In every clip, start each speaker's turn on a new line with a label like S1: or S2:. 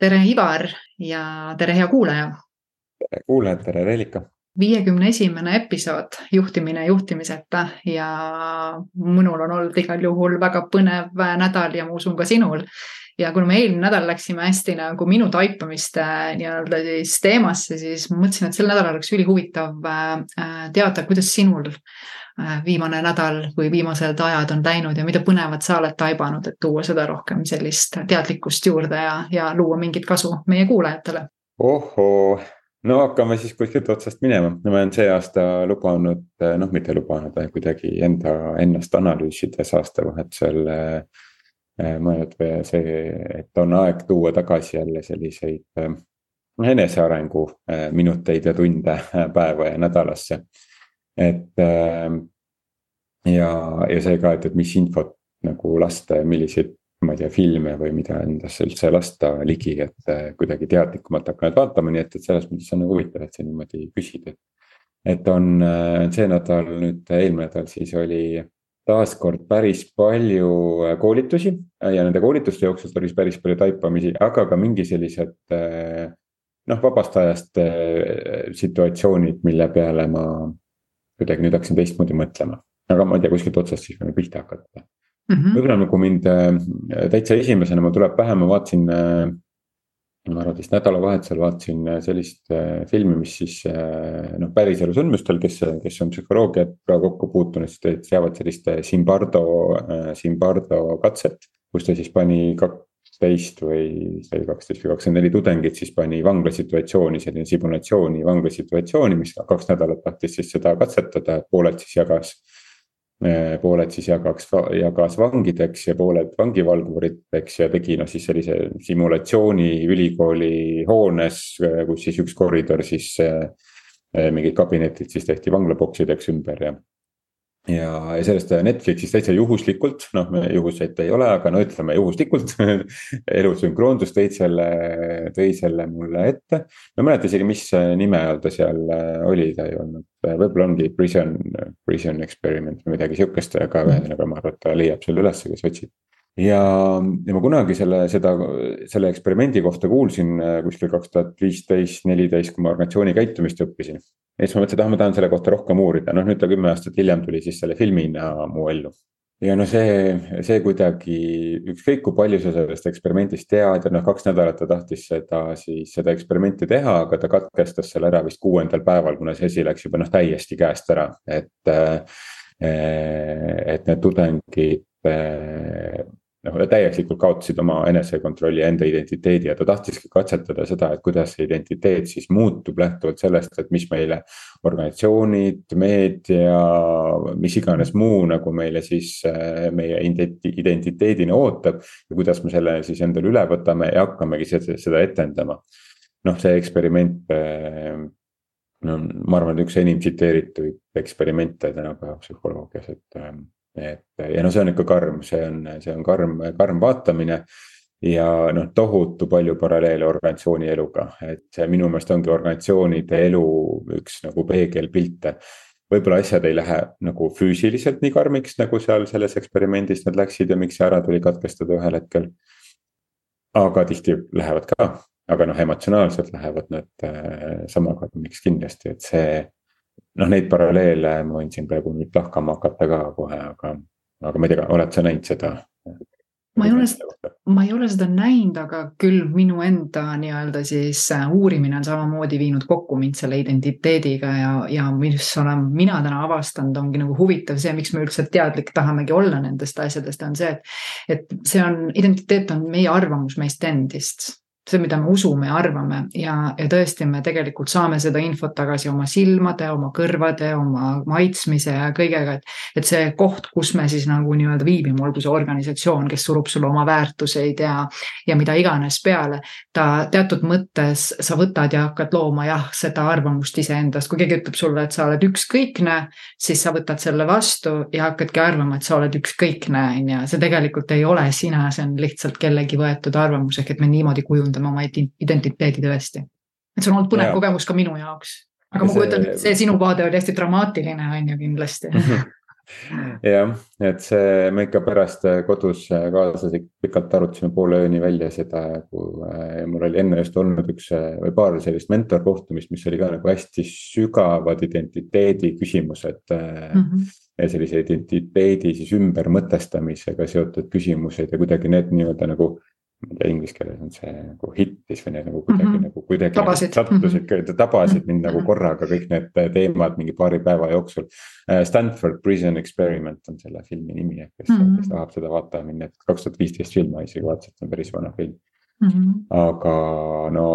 S1: tere, Ivar ja tere, hea kuulaja.
S2: tere kuulajad, tere Reelika.
S1: viiekümne esimene episood Juhtimine juhtimiseta ja minul on olnud igal juhul väga põnev nädal ja ma usun ka sinul ja kuna me eelmine nädal läksime hästi nagu minu taipamiste nii-öelda siis teemasse, siis mõtlesin, et sel nädalal oleks ülihuvitav äh, teada, kuidas sinul äh, viimane nädal või viimased ajad on läinud ja mida põnevat sa oled taibanud, et tuua seda rohkem sellist teadlikkust juurde ja, ja luua mingit kasu meie kuulajatele.
S2: ohoo, no hakkame siis kuskilt otsast minema, ma olen see aasta lubanud, noh, mitte lubanud, kuidagi enda, ennast analüüsides aastavahetusel äh, mõelnud see, et on aeg tuua tagasi jälle selliseid äh, enesearengu äh, minuteid ja tunde päeva ja nädalasse. Et ja, ja see ka, et, et mis infot nagu lasta ja milliseid ma ei tea, filme või mida endasse üldse lasta ligi, et äh, kuidagi teadlikumalt hakanud vaatama, nii et, et selles mõttes on nagu huvitav, et sa niimoodi küsid, et. et on äh, see nädal nüüd, eelmine nädal siis oli taaskord päris palju äh, koolitusi ja nende koolituste jooksul tuli päris palju taipamisi, aga ka mingi sellised noh, vabast ajast situatsioonid, mille peale ma kuidagi nüüd hakkasin teistmoodi mõtlema. aga ma ei tea, kuskilt otsast siis võime pihta hakata mm -hmm.. võib-olla nagu mind äh, täitsa esimesena mul tuleb pähe, ma vaatasin äh, ma arvan, vist nädalavahetusel vaatasin äh, sellist filmi, mis siis noh, päriselu sündmustel, kes, kes on psühholoogiaga kokku puutunud, siis teavad sellist Simbardo, Simbardo katset. kus ta siis pani kaksteist või oli kaksteist või kakskümmend neli tudengit, siis pani vanglasituatsiooni, selline simulatsiooni vanglasituatsiooni, mis kaks nädalat tahtis siis seda katsetada, et pooled siis jagas Äh, pooled siis jagaks, jagas vangideks ja pooled vangivalvuriteks ja tegi noh, siis sellise simulatsiooni ülikooli hoones, kus siis üks koridor siis äh, mingid kabinetid siis tehti vanglaboksideks ümber ja ja, ja sellest Netflixis täitsa juhuslikult, noh juhuseid ei ole, aga no ütleme juhuslikult elu sünkroondus tõid selle, tõi selle mulle ette. ma ei mäleta isegi, mis nime all ta seal oli, ta ei olnud, võib-olla ongi Prison, Prison Experiment või midagi sihukest, aga ühesõnaga ma arvan, et ta leiab selle ülesse, kes otsib ja, ja ma kunagi selle, seda, selle eksperimendi kohta kuulsin kuskil kaks tuhat viisteist, neliteist, kui ma organisatsiooni käitumist õppisin ja siis ma mõtlesin, et ah, ma tahan selle kohta rohkem uurida, noh nüüd ta kümme aastat hiljem tuli siis selle filmina mu ellu. ja no see, see kuidagi, ükskõik kui palju sa sellest eksperimendist tead ja noh, kaks nädalat ta tahtis seda siis, seda eksperimenti teha, aga ta katkestas selle ära vist kuuendal päeval, kuna see asi läks juba noh, täiesti käest ära, et. et need tudengid noh, täielikult kaotasid oma enesekontrolli ja enda identiteedi ja ta tahtiski katsetada seda, et kuidas see identiteet siis muutub lähtuvalt sellest, et mis meile. organisatsioonid, meedia, mis iganes muu nagu meile siis äh, meie identiteedina ootab. ja kuidas me selle siis endale üle võtame ja hakkamegi seda etendama. noh, see eksperiment äh, no ma arvan, et üks enim tsiteeritud eksperimente tänapäeva psühholoogias, et ähm, et ja no see on ikka karm, see on, see on karm, karm vaatamine. ja noh, tohutu palju paralleele organisatsiooni eluga, et see minu meelest ongi organisatsioonide elu üks nagu peegelpilte. võib-olla asjad ei lähe nagu füüsiliselt nii karmiks, nagu seal selles eksperimendis nad läksid ja miks see ära tuli katkestada ühel hetkel. aga tihti lähevad ka, aga noh, emotsionaalselt lähevad nad äh, sama karmiks kindlasti, et see noh, neid paralleele ma võin siin praegu nüüd lahkama hakata ka kohe, aga, aga ma ei tea, oled sa näinud seda?
S1: ma ei ole seda, ma ei ole seda näinud, aga küll minu enda nii-öelda siis äh, uurimine on samamoodi viinud kokku mind selle identiteediga ja, ja mis olen mina täna avastanud, ongi nagu huvitav see, miks me üldse teadlik tahamegi olla nendest asjadest, on see, et, et see on, identiteet on meie arvamus meist endist see, mida me usume ja arvame ja, ja tõesti, me tegelikult saame seda infot tagasi oma silmade, oma kõrvade, oma maitsmise ja kõigega, et. et see koht, kus me siis nagu nii-öelda viibime, olgu see organisatsioon, kes surub sulle oma väärtuseid ja, ja mida iganes peale. ta teatud mõttes, sa võtad ja hakkad looma jah, seda arvamust iseendast, kui keegi ütleb sulle, et sa oled ükskõikne, siis sa võtad selle vastu ja hakkadki arvama, et sa oled ükskõikne, on ju, see tegelikult ei ole sina, see on lihtsalt kellegi võetud arvamus, ehk et me niimoodi kujundame kujundama oma identiteedi tõesti. et see on olnud põnev ja. kogemus ka minu jaoks. aga ma kujutan ette, see sinu vaade oli hästi dramaatiline, on ju kindlasti
S2: jah, et see, me ikka pärast kodus kaaslasega pikalt arutasime poole ööni välja seda, kui äh, mul oli enne just olnud üks või paar sellist mentorkohtumist, mis oli ka nagu hästi sügavad identiteedi küsimused mm. -hmm ja sellise identiteedi siis ümbermõtestamisega seotud küsimused ja kuidagi need nii-öelda nagu ma ei tea, inglise keeles on see nagu hittis või need nagu kuidagi mm -hmm. nagu kuidagi
S1: tabasid.
S2: sattusid mm, -hmm. tabasid mind nagu mhm. korraga kõik need teemad mingi paari päeva jooksul. Äh, Stanford Prison Experiment on selle filmi nimi, et kes mm, -hmm. kes tahab seda vaatama minna, et kaks tuhat viisteist film ma isegi vaatasin, see on päris vana film mm. -hmm. aga no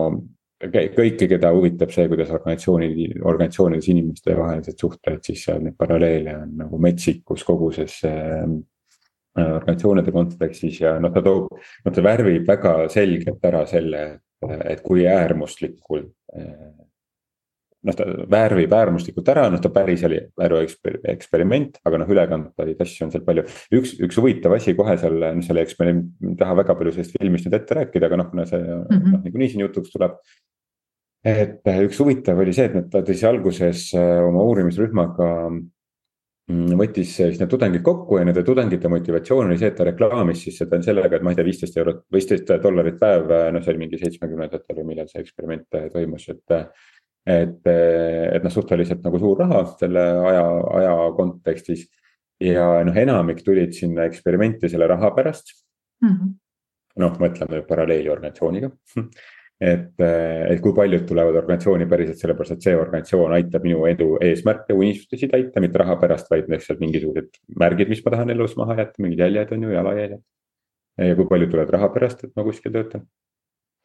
S2: kõiki, keda huvitab see, kuidas organisatsioonid, organisatsioonides inimeste vahelised suhted, siis seal neid paralleele on nagu metsikus koguses äh, organisatsioonide kontekstis ja noh, ta toob, noh ta värvib väga selgelt ära selle, et kui äärmuslikul. noh, ta värvib äärmuslikult ära, noh ta päris oli värv eksperiment, aga noh, ülekantavaid asju on seal palju. üks, üks huvitav asi kohe seal, noh selle eksperiment, ei taha väga palju sellest filmist nüüd ette rääkida, aga noh, kuna see mm -hmm. noh niikuinii siin jutuks tuleb et üks huvitav oli see, et nad, tõi alguses oma uurimisrühmaga võttis siis need tudengid kokku ja nende tudengite motivatsioon oli see, et ta reklaamis siis seda sellega, et ma ei tea, viisteist eurot, viisteist dollarit päev, noh, see oli mingi seitsmekümnendatel või millal see eksperiment toimus, et. et, et noh, suhteliselt nagu suur raha selle aja, aja kontekstis. ja noh, enamik tulid sinna eksperimenti selle raha pärast mm -hmm.. noh, mõtleme paralleelorganisatsiooniga et, eh, et kui paljud tulevad organisatsiooni päriselt sellepärast, et see organisatsioon aitab minu edu eesmärke, unistusi täita, mitte raha pärast, vaid lihtsalt mingisugused märgid, mis ma tahan elus maha jätta, mingid jäljed on ju, jalajäljed. ja kui paljud tulevad raha pärast, et ma kuskil töötan.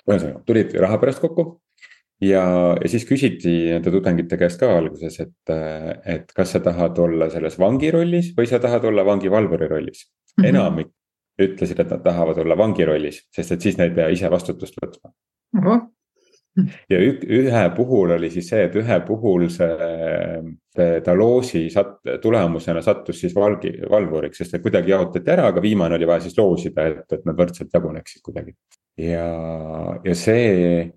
S2: ühesõnaga, tulid raha pärast kokku ja, ja siis küsiti nende tudengite käest ka alguses, et, et kas sa tahad olla selles vangi rollis või sa tahad olla vangivalvuri rollis mm. -hmm. enamik ütlesid, et nad tahavad olla vangi rollis, sest et siis nad ei pea ise vastutust võtma ja ühe puhul oli siis see, et ühe puhul see, ta loosi sat-, tulemusena sattus siis valgi, valvuriks, sest et kuidagi jaotati ära, aga viimane oli vaja siis loosida, et, et nad võrdselt jaguneksid kuidagi. ja, ja see,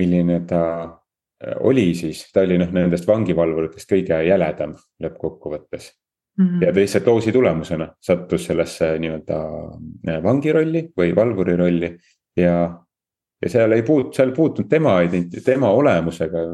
S2: milline ta oli siis, ta oli noh, nendest vangivalvuritest kõige jäledam lõppkokkuvõttes mm. -hmm. ja ta lihtsalt loosi tulemusena sattus sellesse nii-öelda vangi rolli või valvuri rolli ja ja seal ei puut-, seal puutunud tema tema olemusega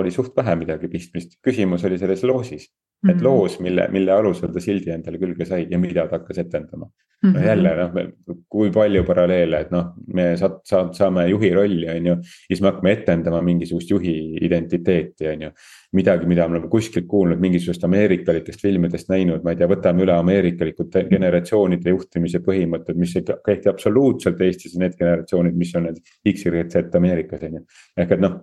S2: oli suht vähe midagi pistmist, küsimus oli selles loosis. et mm -hmm. loos, mille, mille alusel ta sildi endale külge sai ja mida ta hakkas etendama. no mm -hmm. jälle noh, kui palju paralleele, et noh, me saad, saad, saame juhi rolli, on ju. siis me hakkame etendama mingisugust juhi identiteeti, on ju midagi, mida me oleme kuskilt kuulnud mingisugust ameerikalikest filmidest näinud, ma ei tea, võtame üle ameerikalikud generatsioonide juhtimise põhimõtted, mis ei kehti absoluutselt Eestis need generatsioonid, mis on need X, Y, Z Ameerikas on ju. ehk et noh,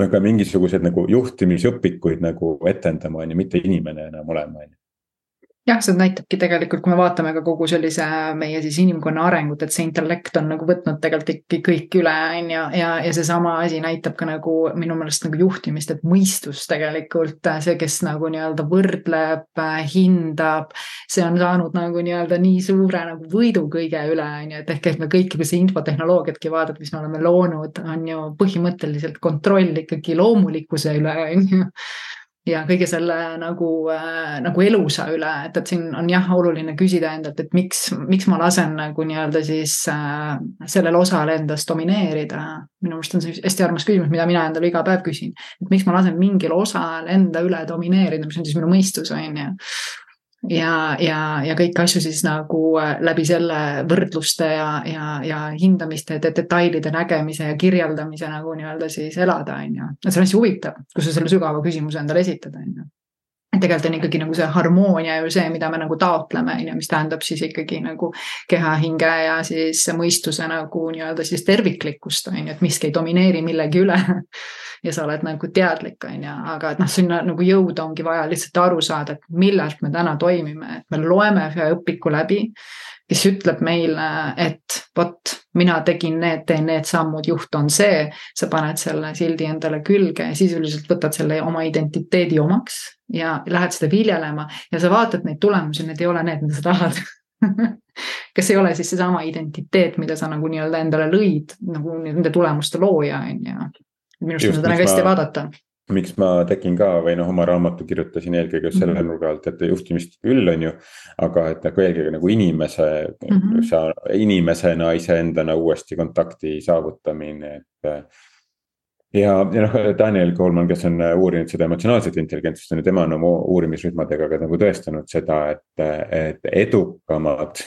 S2: me peame mingisuguseid nagu juhtimisõpikuid nagu etendama, on ju, mitte inimene enam olema, on ju
S1: jah, see näitabki tegelikult, kui me vaatame ka kogu sellise meie siis inimkonna arengut, et see intellekt on nagu võtnud tegelikult ikkagi kõik üle, on ju, ja, ja seesama asi näitab ka nagu minu meelest nagu juhtimist, et mõistus tegelikult see, kes nagu nii-öelda võrdleb, hindab. see on saanud nagu nii-öelda nii suure nagu võidu kõige üle, on ju, et ehk, et me kõiki, kui sa infotehnoloogiatki vaatad, mis me oleme loonud, on ju põhimõtteliselt kontroll ikkagi loomulikkuse üle, on ju ja kõige selle nagu äh,, nagu elusa üle, et, et siin on jah, oluline küsida endalt, et miks, miks ma lasen nagu nii-öelda siis äh, sellel osal endast domineerida. minu meelest on see hästi armas küsimus, mida mina endale iga päev küsin, et miks ma lasen mingil osal enda üle domineerida, mis on siis minu mõistus, on ju ja, ja, ja kõiki asju siis nagu äh, läbi selle võrdluste ja, ja, ja hindamiste, detailide nägemise ja kirjeldamise nagu nii-öelda siis elada, on ju. et see on hästi huvitav, kui sa selle sügava küsimuse endale esitad, on ju et tegelikult on ikkagi nagu see harmoonia ju see, mida me nagu taotleme, on ju, mis tähendab siis ikkagi nagu keha, hinge ja siis mõistuse nagu nii-öelda siis terviklikkust, on ju, et miski ei domineeri millegi üle ja sa oled nagu teadlik, on ju, aga et noh, sinna nagu jõuda ongi vaja lihtsalt aru saada, et millalt me täna toimime, et me loeme ühe õpiku läbi, kes ütleb meile, et vot mina tegin need, teen need sammud, juht on see. sa paned selle sildi endale külge ja sisuliselt võtad selle oma identiteedi omaks ja lähed seda viljelema ja sa vaatad neid tulemusi, need ei ole need, mida sa tahad kas ei ole siis seesama identiteet, mida sa nagu nii-öelda endale lõid nagu nende tulemuste looja on ju. minu arust on seda nagu hästi vaadata
S2: miks ma tegin ka või noh, oma raamatu kirjutasin eelkõige just selle mm -hmm. nurga alt, et juhtimist küll on ju. aga et nagu eelkõige nagu inimese mm, -hmm. sa inimesena iseendana uuesti kontakti saavutamine, et. Ja, ja noh, Daniel Koolman, kes on uurinud seda emotsionaalset intelligentsust on ju, tema on oma uurimisrühmadega ka nagu tõestanud seda, et, et edukamad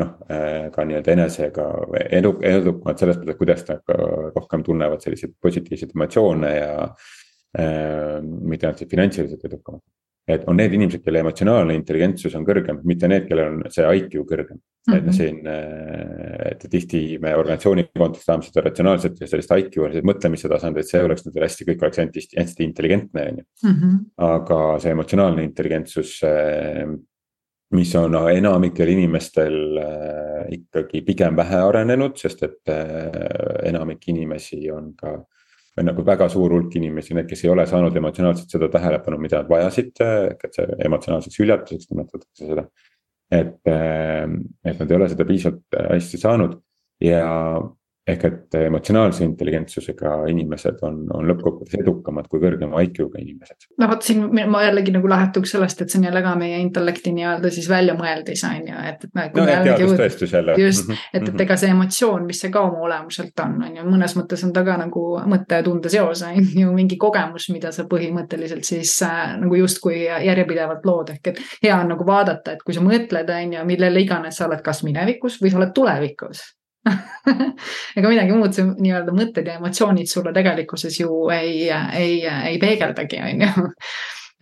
S2: noh, ka nii-öelda enesega edu, edukamad selles mõttes, kuidas nad ka rohkem tunnevad selliseid positiivseid emotsioone ja Äh, mitte ainult finantsiliselt edukamad. Et on need inimesed, kelle emotsionaalne intelligentsus on kõrgem, mitte need, kellel on see IQ kõrgem mm. -hmm. et noh, siin, äh, et tihti me organisatsiooni kontekstis tahame seda ratsionaalset ja sellist IQ, mõtlemise tasandit, see oleks nendel hästi, kõik oleks hästi, hästi intelligentne, on ju. Mhm. aga see emotsionaalne intelligentsus mis on enamikel inimestel ikkagi pigem vähe arenenud, sest et enamik inimesi on ka või nagu väga suur hulk inimesi, need, kes ei ole saanud emotsionaalselt seda tähelepanu, mida nad vajasid, see emotsionaalseks hüljatuseks nimetatakse seda. et, et nad ei ole seda piisavalt hästi saanud ja ehk et emotsionaalse intelligentsusega inimesed on, on lõppkokkuvõttes edukamad kui kõrgema IQ-ga inimesed.
S1: no vot siin ma jällegi nagu lähtuks sellest, et see on jälle ka meie intellekti nii-öelda siis väljamõeldis on ju, et, et.
S2: no teadustõestus jälle.
S1: just, mhm, et, et mhm. ega see emotsioon, mis see ka oma olemuselt on, on ju, mõnes mõttes on ta ka nagu mõtte ja tunde seos on ju mingi kogemus, mida sa põhimõtteliselt siis äh, nagu justkui järjepidevalt lood, ehk et hea on nagu vaadata, et kui sa mõtled, on ju, millele iganes sa oled, kas minevikus või sa oled tulevikus ega midagi muud, see nii-öelda mõtted ja emotsioonid sulle tegelikkuses ju ei, ei, ei peegeldagi, on ju.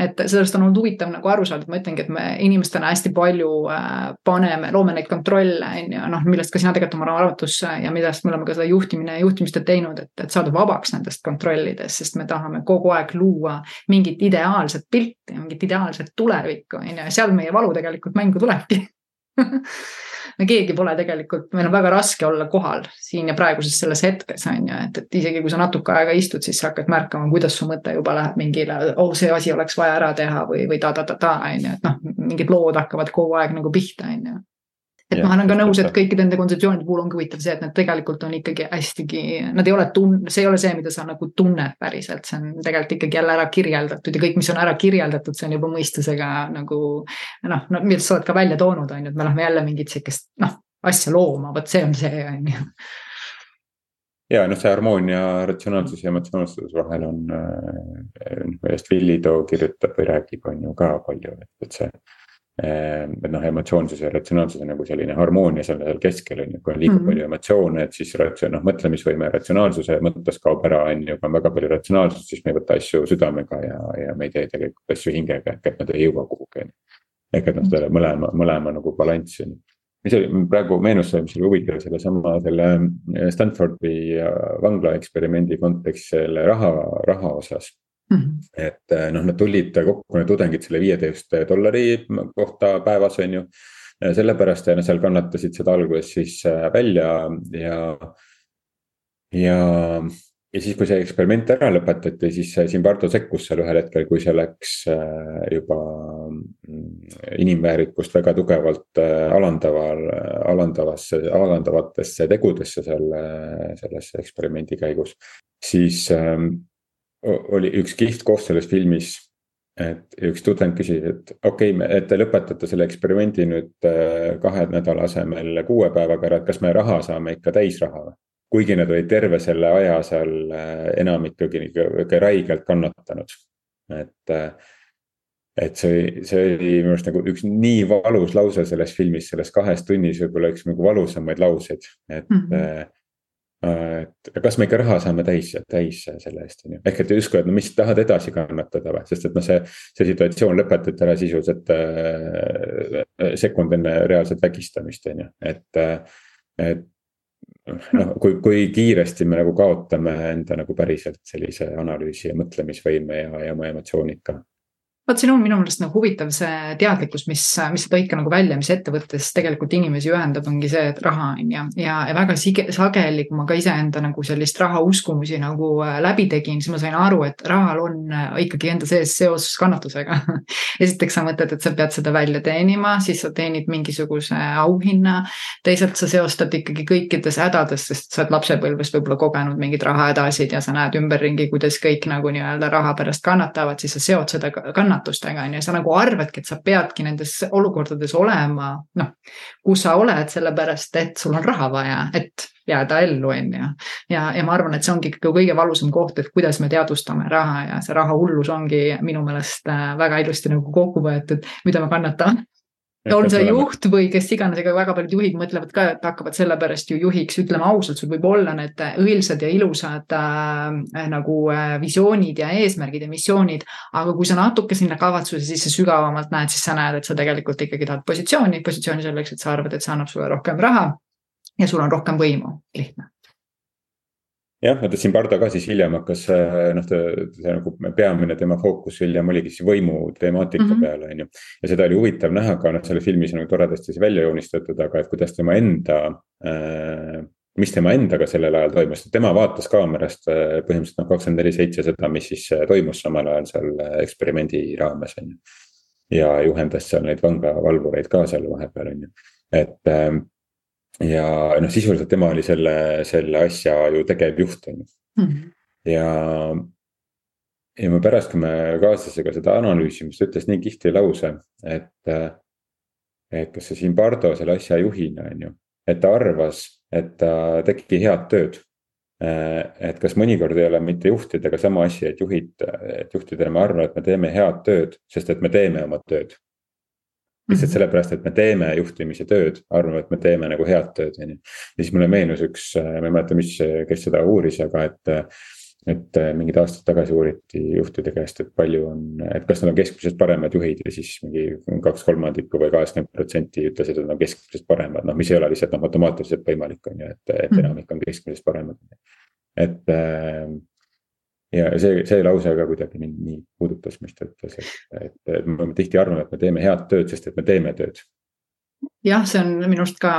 S1: Et sellest on olnud huvitav nagu aru saada, et ma ütlengi, et me inimestena hästi palju äh, paneme, loome neid kontrolle, on ju, noh, millest ka sina tegelikult oma raamatus ja millest me oleme ka seda juhtimine ja juhtimist teinud, et, et saada vabaks nendest kontrollidest, sest me tahame kogu aeg luua mingit ideaalset pilti, mingit ideaalset tulevikku, on ju, ja seal meie valu tegelikult mängu tulebki me keegi pole tegelikult, meil on väga raske olla kohal siin ja praeguses selles hetkes on ju, et, et isegi kui sa natuke aega istud, siis sa hakkad märkama, kuidas su mõte juba läheb mingile, oh see asi oleks vaja ära teha või, või ta-ta-ta-ta on ju, et noh, mingid lood hakkavad kogu aeg nagu pihta, on ju et ja, ma olen ka nõus, et kõikide nende kontseptsioonide puhul ongi huvitav see, et nad tegelikult on ikkagi hästigi, nad ei ole tun-, see ei ole see, mida sa nagu tunned päriselt, see on tegelikult ikkagi jälle ära kirjeldatud ja kõik, mis on ära kirjeldatud, see on juba mõistusega nagu noh, no millest sa oled ka välja toonud, on ju, et me lähme jälle mingit sihukest noh, asja looma, vot see on see, on ju.
S2: Ja noh, see harmoonia ratsionaalsus ja emotsionaalsuse vahel on äh,, millest Villi Too kirjutab või räägib, on ju ka palju, et, et see et noh, emotsioonsus ja ratsionaalsus on nagu selline harmoonia seal keskel on ju, kui on liiga mm -hmm. palju emotsioone, et siis ratsioon, noh mõtlemisvõime ratsionaalsuse mõttes kaob ära, on ju, kui on väga palju ratsionaalsust, siis me ei võta asju südamega ja, ja me ei tee tegelikult asju hingega, ehk et nad ei jõua kuhugi on ju. ehk et noh, selle mõlema, mõlema nagu balanss on. mis oli praegu meenus, mis oli huvitav sellesama selle Stanfordi vangla eksperimendi kontekstis selle raha, raha osas. Et eh, noh, nad tulid kokku, need tudengid selle viieteist dollari kohta päevas, on ju. sellepärast ja noh, seal kannatasid seda alguses siis eh, välja ja, ja, ja siis, kui see eksperiment ära lõpetati, siis Zimbardo sekkus seal ühel hetkel, kui see läks eh, juba mm, inimväärikust väga tugevalt alandaval, alandavasse, alandavatesse tegudesse selle, selles eksperimendi käigus. siis oli üks kihvt koht selles filmis. et üks tudeng küsis, et okei okay,, et te lõpetate selle eksperimendi nüüd äh, kahe nädala asemel kuue päevaga ära, et kas me raha saame ikka täisraha või? kuigi nad olid terve selle aja seal äh, enam ikkagi ikka räigelt kannatanud, et äh, et see, see oli minu arust nagu üks nii valus lause selles filmis, selles kahes tunnis võib-olla üks nagu valusamaid lauseid, et mm. -hmm et kas me ikka raha saame täis, täis selle eest, on ju. ehk et justkui, et no mis tahad edasi kannatada või, sest et noh, see, see situatsioon lõpetati ära sisuliselt äh, sekund enne reaalset vägistamist, on ju, et äh,. et noh, kui, kui kiiresti me nagu kaotame enda nagu päriselt sellise analüüsi ja mõtlemisvõime ja, ja oma emotsioonid ka
S1: vot siin on minu meelest nagu huvitav see teadlikkus, mis, mis sa tõid ka nagu välja, mis ettevõttes tegelikult inimesi ühendab, ongi see, et raha on ju. ja, ja väga sige, sageli, kui ma ka iseenda nagu sellist raha uskumusi nagu äh, läbi tegin, siis ma sain aru, et rahal on äh, ikkagi enda sees seos kannatusega esiteks sa mõtled, et sa pead seda välja teenima, siis sa teenid mingisuguse auhinna. teisalt sa seostad ikkagi kõikides hädades, sest sa oled lapsepõlvest võib-olla kogenud mingeid rahahädasid ja sa näed ümberringi, kuidas kõik nagu nii-öelda raha pärast kannatavad, siis sa seod seda kannatust kannatustega on ju, sa nagu arvadki, et sa peadki nendes olukordades olema noh, kus sa oled, sellepärast et sul on raha vaja, et jääda ellu, on ju. ja, ja ma arvan, et see ongi kõige valusam koht, et kuidas me teadvustame raha ja see raha hullus ongi minu meelest äh, väga ilusti nagu kokku võetud, mida me kannatame on see juht või kes iganes, ega väga paljud juhid mõtlevad ka, et hakkavad sellepärast ju juhiks, ütleme ausalt, sul võib olla need õilsad ja ilusad äh, nagu äh, visioonid ja eesmärgid ja missioonid. aga kui sa natuke sinna kavatsuse sisse sügavamalt näed, siis sa näed, et sa tegelikult ikkagi tahad positsiooni, positsiooni selleks, et sa arvad, et see annab sulle rohkem raha. ja sul on rohkem võimu, lihtne
S2: jah, vaata Zimbardo ka siis hiljem hakkas noh, see nagu peamine tema fookus hiljem oligi siis võimu temaatika mm -hmm. peale, on ju. ja seda oli huvitav näha ka noh, selle filmis on nagu toredasti välja joonistatud, aga et kuidas tema enda äh, mis tema endaga sellel ajal toimus, tema vaatas kaamerast äh, põhimõtteliselt noh, kakskümmend neli seitse seda, mis siis äh, toimus samal ajal seal äh, eksperimendi raames on ju. ja juhendas seal neid vangavalvureid ka seal vahepeal on ju, et ähm, ja noh, sisuliselt tema oli selle, selle asja ju tegevjuht on ju mm. ja, ja me pärast, kui me kaaslasega seda analüüsime, siis ta ütles nii kihvti lause, et. et kas see Zimbardo selle asja juhina on ju, et ta arvas, et ta tegi head tööd. et kas mõnikord ei ole mitte juhtidega sama asi, et juhid, et juhtidele me arvame, et me teeme head tööd, sest et me teeme oma tööd lihtsalt mhm. sellepärast, et me teeme juhtimise tööd, arvame, et me teeme nagu head tööd, on ju. ja siis mulle meenus üks, ma ei mäleta, mis, kes seda uuris, aga et. et mingid aastad tagasi uuriti juhtide käest, et palju on, et kas nad on keskmisest paremad juhid ja siis mingi kaks kolmandikku või kaheksakümmend protsenti ütlesid, et nad on keskmisest paremad, noh, mis ei ole lihtsalt noh, matemaatiliselt võimalik on ju, et, et mhm. enamik on keskmisest paremad. et ja see, see lause ka kuidagi mind nii puudutas, mis ta ütles, et, et, et me tihti arvame, et me teeme head tööd, sest et me teeme tööd
S1: jah, see on minu arust ka,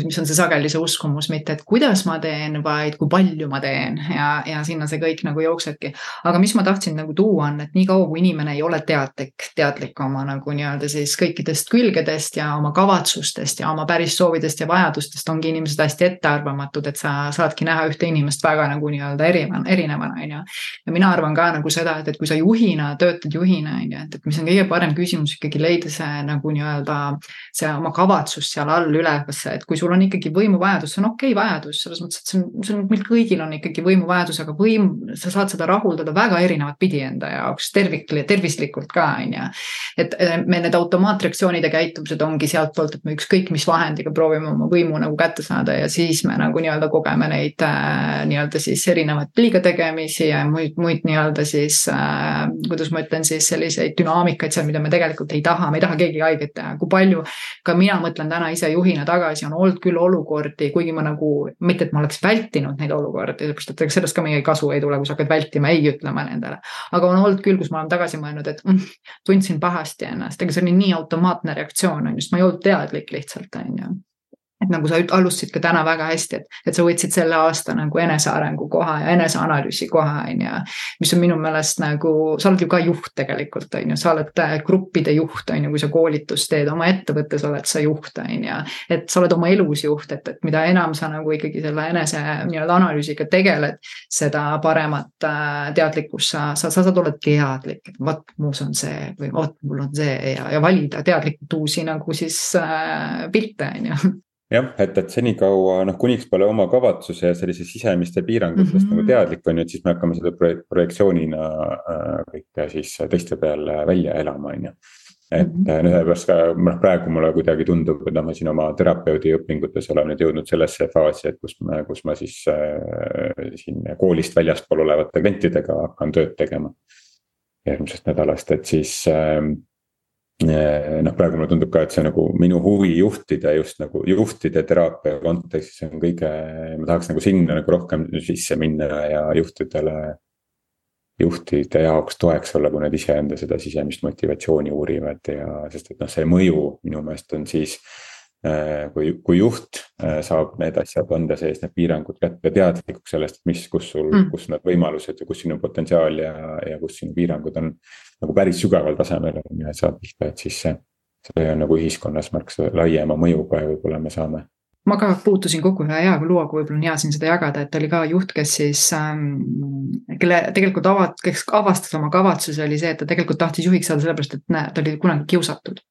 S1: mis on see sageli see uskumus, mitte et kuidas ma teen, vaid kui palju ma teen ja, ja sinna see kõik nagu jooksebki. aga mis ma tahtsin nagu tuua, on, et niikaua kui inimene ei ole teadlik, teadlik oma nagu nii-öelda siis kõikidest külgedest ja oma kavatsustest ja oma päris soovidest ja vajadustest, ongi inimesed hästi ettearvamatud, et sa saadki näha ühte inimest väga nagu nii-öelda erinevana, erinevana, on ju. ja mina arvan ka nagu seda, et, et kui sa juhina, töötad juhina, on ju, et, et mis on kõige parem küsimus ikkagi leida see nagu nii-öelda see oma kavatsus kavatsus seal all üleval, et kui sul on ikkagi võimuvajadus, see on okei okay vajadus, selles mõttes, et see on, see on, meil kõigil on ikkagi võimuvajadus, aga võim, sa saad seda rahuldada väga erinevat pidi enda jaoks tervik, tervislikult ka on ju. et me need automaatreaktsioonid ja käitumised ongi sealtpoolt, et me ükskõik mis vahendiga proovime oma võimu nagu kätte saada ja siis me nagu nii-öelda kogeme neid äh, nii-öelda siis erinevaid liiga tegemisi ja muid, muid nii-öelda siis äh, kuidas ma ütlen siis selliseid dünaamikaid seal, mida me tegelikult ei taha, me ei taha keegi haiget teha, kui palju ka mina mõtlen mõtlen täna ise juhina tagasi, on olnud küll olukordi, kuigi ma nagu, mitte et ma oleks vältinud neid olukordi, sellepärast et ega sellest ka mingit kasu ei tule, kui sa hakkad vältima ei ütlema nendele. aga on olnud küll, kus ma olen tagasi mõelnud, et mm, tundsin pahasti ennast, ega see oli nii automaatne reaktsioon on ju, sest ma ei olnud teadlik lihtsalt on ju et nagu sa alustasid ka täna väga hästi, et, et sa võtsid selle aasta nagu enesearengu koha ja eneseanalüüsi koha, on ju. mis on minu meelest nagu, sa oled ju ka juht tegelikult, on ju, sa oled äh, gruppide juht, on ju, kui sa koolitust teed, oma ettevõttes oled sa juht, on ju. et sa oled oma elus juht, et, et mida enam sa nagu ikkagi selle enese nii-öelda analüüsiga tegeled, seda paremat äh, teadlikkust sa, sa, sa saad olla teadlik, et vot muus on see või vot mul on see ja, ja valida teadlikult uusi nagu siis äh, pilte, on ju
S2: jah, et, et senikaua noh, kuniks pole oma kavatsuse ja sellise sisemiste piirangutest mm -hmm. nagu teadlik on ju, et siis me hakkame seda projektsioonina äh, kõike siis teiste peale välja elama, on ju. et mm -hmm. ühepärast ka noh, praegu mulle kuidagi tundub, et noh, ma siin oma terapeudi õpingutes olen nüüd jõudnud sellesse faasi, et kus ma, kus ma siis äh, siin koolist väljaspool olevate klientidega hakkan tööd tegema. järgmisest nädalast, et siis äh, noh, praegu mulle tundub ka, et see nagu minu huvi juhtida just nagu juhtide teraapia kontekstis on kõige, ma tahaks nagu sinna nagu rohkem sisse minna ja juhtidele. juhtide jaoks toeks olla, kui nad iseenda seda sisemist motivatsiooni uurivad ja sest et noh, see mõju minu meelest on siis kui, kui juht äh, saab need asjad anda sees, need piirangud kätte, teadlikuks sellest, mis, kus sul mm., kus need võimalused ja kus sinu potentsiaal ja, ja kus sinu piirangud on. nagu päris sügaval tasemel on ju, et saab pihta, et siis see, see on nagu ühiskonnas märksa laiema mõjuga ja võib-olla me saame
S1: ma ka puutusin kokku ühe hea looga, võib-olla on hea siin seda jagada, et oli ka juht, kes siis ähm,, kelle tegelikult avat-, kes avastas oma kavatsuse, oli see, et ta tegelikult tahtis juhiks saada sellepärast, et näe, ta oli kunagi kiusatud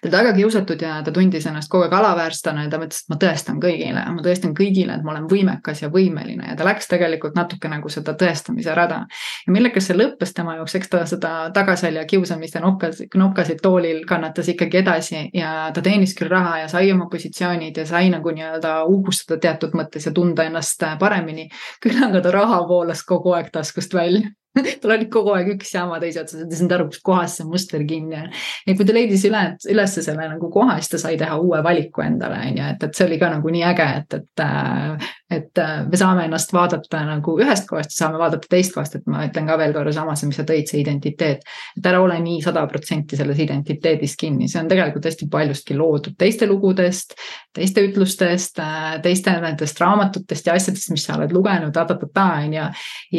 S1: ta oli väga kiusatud ja ta tundis ennast kogu aeg alaväärsena ja ta mõtles, et ma tõestan kõigile, ma tõestan kõigile, et ma olen võimekas ja võimeline ja ta läks tegelikult natuke nagu seda tõestamise rada. ja millega see lõppes tema jaoks, eks ta seda tagaselja kiusamist ja nokkas, nokkasid toolil kannatas ikkagi edasi ja ta teenis küll raha ja sai oma positsioonid ja sai nagu nii-öelda uhkustada teatud mõttes ja tunda ennast paremini. küll aga ta raha voolas kogu aeg taskust välja tal oli kogu aeg üks jama teise otsa, ta ei saanud aru, kus kohas see muster kinni on. ja kui ta leidis üle, üles selle nagu koha, siis ta sai teha uue valiku endale, on ju, et, et see oli ka nagu nii äge, et, et äh, et äh, me saame ennast vaadata nagu ühest kohast ja saame vaadata teist kohast, et ma ütlen ka veel korra samas, mis sa tõid, see identiteet. et ära ole nii sada protsenti selles identiteedis kinni, see on tegelikult hästi paljustki loodud teiste lugudest, teiste ütlustest, äh, teiste nendest raamatutest ja asjadest, mis sa oled lugenud, ta-ta-ta-ta on ju.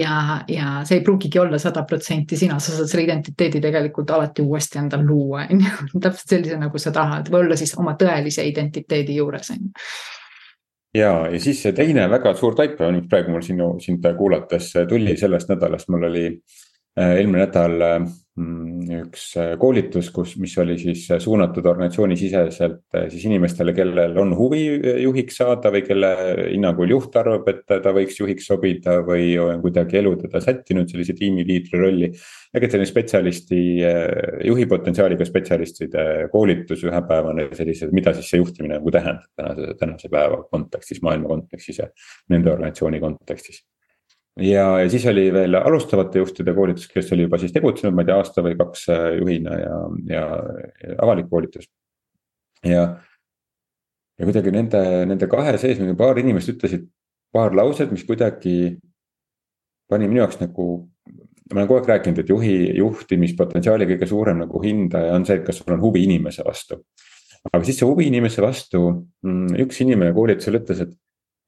S1: ja, ja see ei pruugigi olla sada protsenti sina, sa saad selle identiteedi tegelikult alati uuesti endal luua, on ju. täpselt sellise, nagu sa tahad või olla siis oma tõelise identiteedi juures, on ju
S2: ja, ja siis see teine väga suur taipa, mis praegu mul sinu, sind kuulates tuli sellest nädalast, mul oli äh, eelmine nädal äh, üks äh, koolitus, kus, mis oli siis äh, suunatud organisatsioonisiseselt äh, siis inimestele, kellel on huvi juhiks saada või kelle hinnangul juht arvab, et ta võiks juhiks sobida või on kuidagi elu teda sättinud sellise tiimiliidri rolli. aga selline spetsialisti, juhi potentsiaaliga spetsialistide koolitus ühepäevane sellised, mida siis see juhtimine nagu tähendab tänase, tänase päeva kontekstis, maailma kontekstis ja nende organisatsiooni kontekstis ja, ja siis oli veel alustavate juhtide koolitus, kes oli juba siis tegutsenud, ma ei tea, aasta või kaks äh, juhina ja, ja, ja avalik koolitus. ja, ja kuidagi nende, nende kahe sees nagu paar inimest ütlesid paar lauset, mis kuidagi pani minu jaoks nagu. ma olen kogu aeg rääkinud, et juhi, juhtimispotentsiaali kõige suurem nagu hindaja on see, et kas sul on huvi inimese vastu. aga siis see huvi inimese vastu, mm, üks inimene koolitusel ütles, et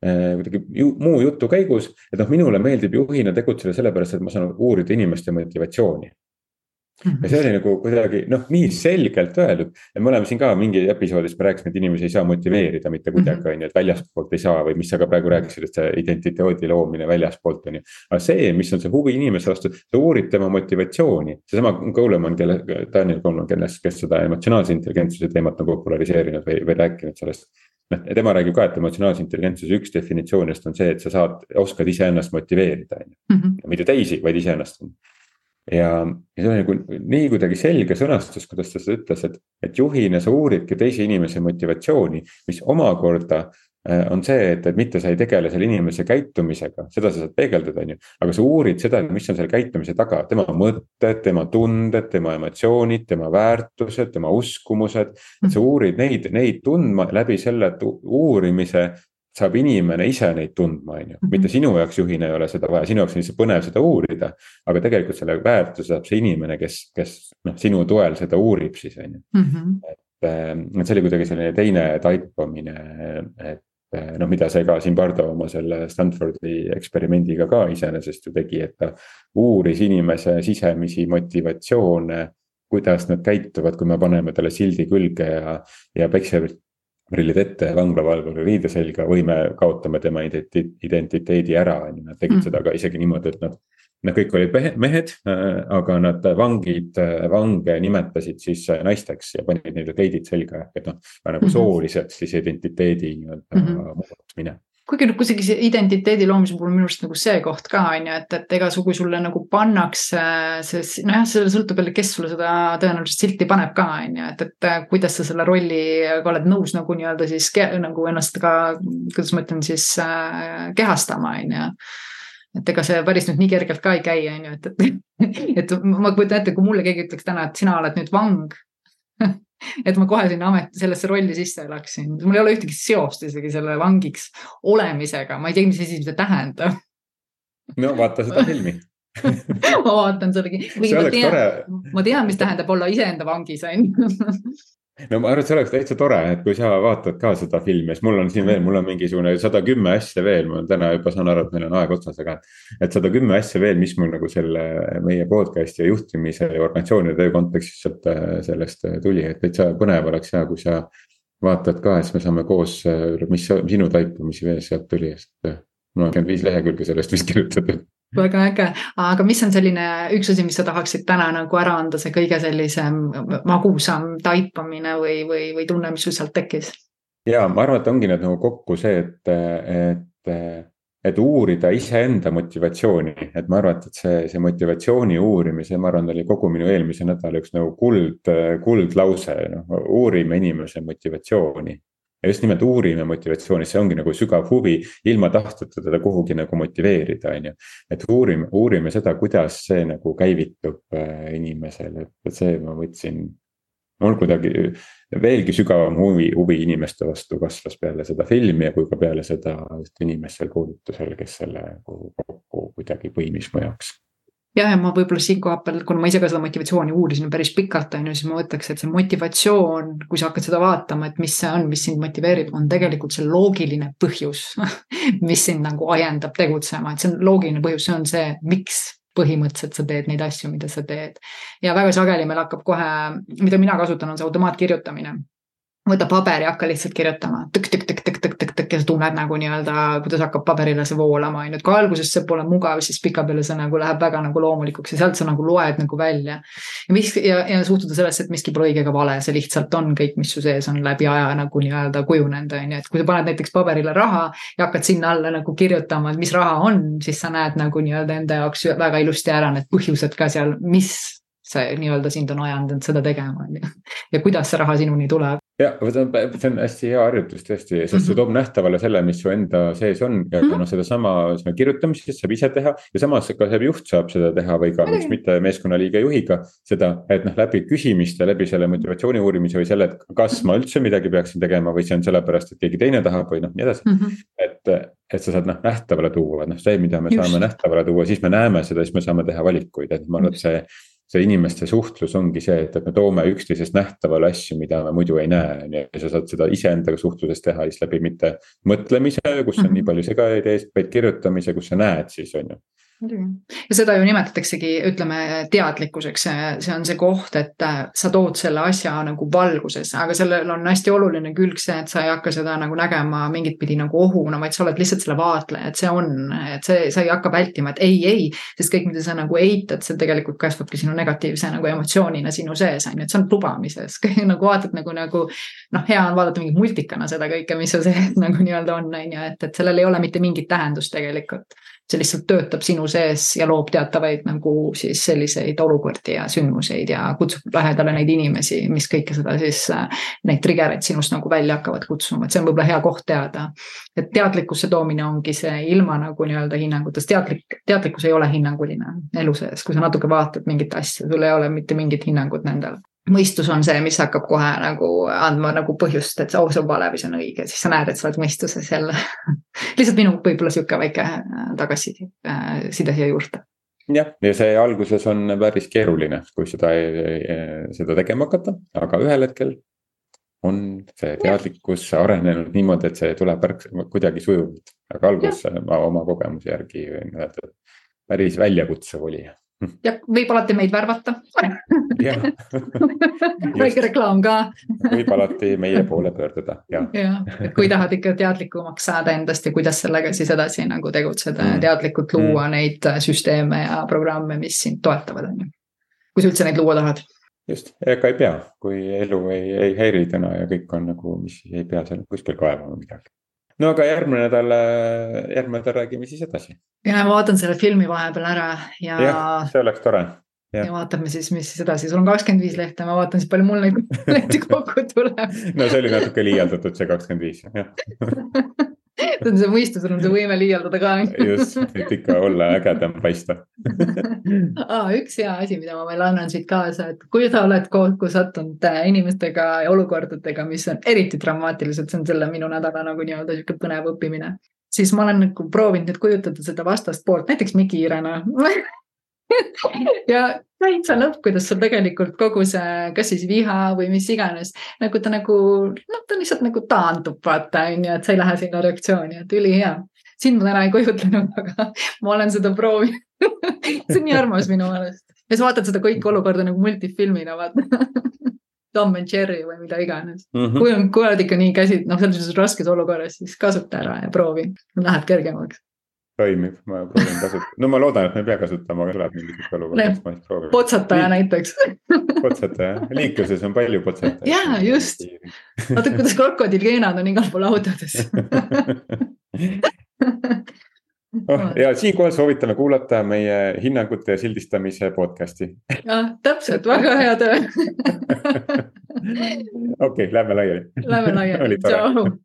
S2: kuidagi ju, muu jutu käigus, et noh, minule meeldib juhina tegutseda sellepärast, et ma saan uurida inimeste motivatsiooni. Ja see oli nagu kuidagi noh, nii selgelt öeldud, et me oleme siin ka mingi episoodis me rääkisime, et inimesi ei saa motiveerida mitte kuidagi, mhm. on ju, et väljaspoolt ei saa või mis sa ka praegu rääkisid, et see identiteedi loomine väljaspoolt on ju. aga see, mis on see huvi inimese vastu, sa uurid tema motivatsiooni, seesama Coleman, kelle, Daniel Coleman, kellest, kes seda emotsionaalse intelligentsuse teemat on populariseerinud või, või rääkinud sellest noh, tema räägib ka, et emotsionaalse intelligentsuse üks definitsioonidest on see, et sa saad, oskad iseennast motiveerida, on ju. Mhm. mitte teisi, vaid iseennast. Ja, ja see on nagu nii kuidagi selge sõnastus, kuidas ta seda ütles, et, et juhina sa uuridki teise inimese motivatsiooni, mis omakorda Äh, on see, et, et mitte sa ei tegele selle inimese käitumisega, seda sa saad peegeldada, on ju. aga sa uurid seda, mis on selle käitumise taga, tema mõtted, tema tunded, tema emotsioonid, tema väärtused, tema uskumused. et sa uurid neid, neid tundma läbi selle uurimise saab inimene ise neid tundma, on ju, mhm. mitte sinu jaoks juhina ei ole seda vaja, sinu jaoks on lihtsalt põnev seda uurida. aga tegelikult selle väärtuse saab see inimene, kes, kes noh, sinu toel seda uurib siis on ju. Mhm. et, äh, et see oli kuidagi selline teine taipamine, et Eh, noh, mida see ka Zimbardo oma selle Stanfordi eksperimendiga ka iseenesest ju tegi, et ta uuris inimese sisemisi motivatsioone. kuidas nad käituvad, kui me paneme talle sildi külge ja, ja päikseprillid ette ja vanglavalvuri riide selga või me kaotame tema identiteedi ära, on ju, nad tegid mm. seda ka isegi niimoodi, et nad Nad kõik olid mehed, äh, aga nad vangid, äh, vange nimetasid siis äh, naisteks ja panid neile kleidid selga, et noh, nagu -hmm. sooliselt siis identiteedi nii-öelda mm -hmm. muutmine
S1: kuigi noh, kuidagi see identiteedi loomise puhul minu arust nagu see koht ka on ju, et, et ega kui sulle nagu pannakse see, nojah, see sõltub jälle, kes sulle seda tõenäoliselt silti paneb ka on ju, et, et kuidas sa selle rolliga oled nõus nagu nii-öelda siis nagu ennast ka, kuidas ma ütlen siis äh, kehastama on ju. Et ega see päris nüüd nii kergelt ka ei käi, on ju, et, et, et ma kujutan ette, kui mulle keegi ütleks täna, et sina oled nüüd vang et ma kohe sinna amet, sellesse rolli sisse elaksin, mul ei ole ühtegi seost isegi selle vangiks olemisega, ma ei tea, mis asi see tähendab.
S2: no vaata seda filmi.
S1: Ma vaatan seda, kuigi ma tean, ma tean, mis tähendab olla iseenda vangis on ju
S2: no ma arvan, et see oleks täitsa tore, et kui sa vaatad ka seda filmi, siis mul on siin veel, mul on mingisugune sada kümme asja veel, ma täna juba saan aru, et meil on aeg otsas, aga. et sada kümme asja veel, mis mul nagu selle meie podcast'i ja juhtimise ja organisatsioonide töö kontekstis sealt sellest tuli, et täitsa põnev oleks ja kui sa. vaatad ka, siis me saame koos, mis sinu taipamisi veel sealt tuli, sest mul on viis lehekülge sellest vist kirjutatud
S1: väga äge, aga mis on selline üks asi, mis sa tahaksid täna nagu ära anda, see kõige sellisem magusam taipamine või, või, või tunne, mis sul sealt tekkis?
S2: ja ma arvan, et ongi nüüd nagu kokku see, et, et, et uurida iseenda motivatsiooni, et ma arvan, et see, see motivatsiooni uurimise, ma arvan, oli kogu minu eelmise nädala üks nagu kuld, kuldlause, noh uurime inimese motivatsiooni ja just nimelt uurime motivatsiooni, see ongi nagu sügav huvi, ilma tahteta teda kuhugi nagu motiveerida, on ju. et uurime, uurime seda, kuidas see nagu käivitub äh, inimesel, et, et see ma võtsin. mul kuidagi veelgi sügavam huvi, huvi inimeste vastu kasvas peale seda filmi ja kui ka peale seda inimest seal koolitusel, kes selle kokku kuidagi põimis mu jaoks
S1: jah, ja ma võib-olla siinkohal kuna ma ise ka seda motivatsiooni uurisin päris pikalt, on ju, siis ma mõtleks, et see motivatsioon, kui sa hakkad seda vaatama, et mis see on, mis sind motiveerib, on tegelikult see loogiline põhjus mis sind nagu ajendab tegutsema, et see on loogiline põhjus, see on see, miks põhimõtteliselt sa teed neid asju, mida sa teed. ja väga sageli meil hakkab kohe, mida mina kasutan, on see automaatkirjutamine võta paberi, hakka lihtsalt kirjutama tõkk-tõkk-tõkk-tõkk-tõkk-tõkk ja sa tunned nagu nii-öelda, kuidas hakkab paberile see voolama, on ju, et kui alguses see pole mugav, siis pikapeale see nagu läheb väga nagu loomulikuks ja sealt sa nagu loed nagu välja. ja mis ja, ja suhtuda sellesse, et miski pole õige ega vale, see lihtsalt on kõik, mis su sees on läbi aja nagu nii-öelda kujunenud, on ju, et kui sa paned näiteks paberile raha ja hakkad sinna alla nagu kirjutama, et mis raha on, siis sa näed nagu nii-öelda enda jaoks väga ilusti ära need põhjused ka seal, mis see nii-öelda sind on ajanud seda tegema, on ju. ja kuidas see raha sinuni tuleb
S2: ja see on, see on hästi hea harjutus tõesti, sest mm -hmm. see toob nähtavale selle, mis su enda sees on ja mm -hmm. noh, sedasama kirjutamist saab ise teha. ja samas ka see juht saab seda teha või ka miks mitte meeskonnaliige juhiga seda, et noh, läbi küsimiste, läbi selle motivatsiooni uurimise või selle, et kas ma üldse midagi peaksin tegema või see on sellepärast, et keegi teine tahab või noh, nii edasi mm. -hmm. et, et sa saad noh nähtavale tuua, et noh, see, mida me Just. saame nähtavale tuua, siis me näeme seda, siis me saame teha valikuid, et ma arvan, et see see inimeste suhtlus ongi see, et, et me toome üksteisest nähtavale asju, mida me muidu ei näe, on ju. ja sa saad seda iseendaga suhtluses teha siis läbi mitte mõtlemise, kus on mm -hmm. nii palju segajaid ees, vaid kirjutamise, kus sa näed siis on ju
S1: ja seda ju nimetataksegi, ütleme teadlikkuseks, see on see koht, et äh, sa tood selle asja nagu valgusesse, aga sellel on hästi oluline külg see, et sa ei hakka seda nagu nägema mingit pidi nagu ohuna, vaid sa oled lihtsalt selle vaatleja, et see on, et see, sa ei hakka vältima, et ei, ei. sest kõik, mida sa nagu eitad, see tegelikult kasvabki sinu negatiivse nagu emotsioonina sinu sees on ju, et see on lubamises nagu vaatad nagu, nagu. noh, hea on vaadata mingi multikana seda kõike, mis su sees nagu nii-öelda on, on ju, et, et sellel ei ole mitte mingit tähendust tegelikult see lihtsalt töötab sinu sees ja loob teatavaid nagu siis selliseid olukordi ja sündmuseid ja kutsub lähedale neid inimesi, mis kõike seda siis, äh, neid trigger eid sinust nagu välja hakkavad kutsuma, et see on võib-olla hea koht teada. et teadlikkusse toomine ongi see ilma nagu nii-öelda hinnangutest, teadlik, teadlikkus ei ole hinnanguline elu sees, kui sa natuke vaatad mingit asja, sul ei ole mitte mingit hinnangut nendel mõistus on see, mis hakkab kohe nagu andma nagu põhjust, et oh, see on vale või see on õige, siis sa näed, et sa oled mõistuses jälle. Lihtsalt minu võib-olla sihuke väike äh, tagasiside äh, siia juurde.
S2: jah, ja see alguses on päris keeruline, kui seda, seda tegema hakata, aga ühel hetkel on see teadlikkus arenenud niimoodi, et see tuleb kuidagi sujuvalt, aga alguses ma oma kogemuse järgi võin öelda, et päris väljakutsuv oli
S1: ja võib alati meid värvata väike reklaam ka
S2: võib alati meie poole pöörduda,
S1: jah. jah, et kui tahad ikka teadlikumaks saada endast ja kuidas sellega siis edasi nagu tegutseda ja mm. teadlikult luua mm. neid äh, süsteeme ja programme, mis sind toetavad, on ju. kui sa üldse neid luua tahad.
S2: just, ega ei pea, kui elu ei, ei häiri täna ja kõik on nagu, mis ei pea seal kuskil kaevama midagi no aga järgmine nädal, järgmine nädal räägime siis edasi.
S1: ja vaatan selle filmi vahepeal ära ja.
S2: jah, see oleks tore.
S1: ja vaatame siis, mis siis edasi, sul on kakskümmend viis lehte, ma vaatan siis palju mul neid lehti kokku tuleb
S2: no see oli natuke liialdatud, see kakskümmend viis, jah
S1: see on see mõistus, sul on see võime liialdada ka.
S2: just, et ikka olla ägedam paista
S1: ah,. üks hea asi, mida ma veel annan siit kaasa, et kui sa oled kokku sattunud äh, inimestega ja olukordadega, mis on eriti dramaatilised, see on selle minu nädala nagu nii-öelda sihuke põnev õppimine. siis ma olen nagu proovinud nüüd kujutada seda vastast poolt, näiteks Miki Irena ja täitsa lõpp, kuidas sul tegelikult kogu see, kas siis viha või mis iganes, nagu ta nagu, noh, ta lihtsalt nagu taandub, vaata, on ju, et sa ei lähe sinna reaktsiooni, et ülihea. sind ma täna ei kujutlenud, aga ma olen seda proovinud see on nii armas minu meelest ja sa vaatad seda kõike olukorda nagu multifilmina, vaata Tom and Jerry või mida iganes mm. -hmm. kui on, kui oled ikka nii käsi, noh, selles raskes olukorras, siis kasuta ära ja proovi, läheb kergemaks
S2: toimib, ma proovin kasutada, no ma loodan, et ma ei pea kasutama, aga tuleb mingi sihuke olukord,
S1: et ma siis proovin. potsataja näiteks
S2: potsataja, liikluses on palju potsatajaid.
S1: ja just, vaata kuidas krokodillgeenad on igal pool autodes
S2: oh, ja siinkohal soovitame kuulata meie hinnangute ja sildistamise podcast'i.
S1: jah, täpselt, väga hea töö
S2: okei lähme laiali.
S1: Lähme laiali, tšau.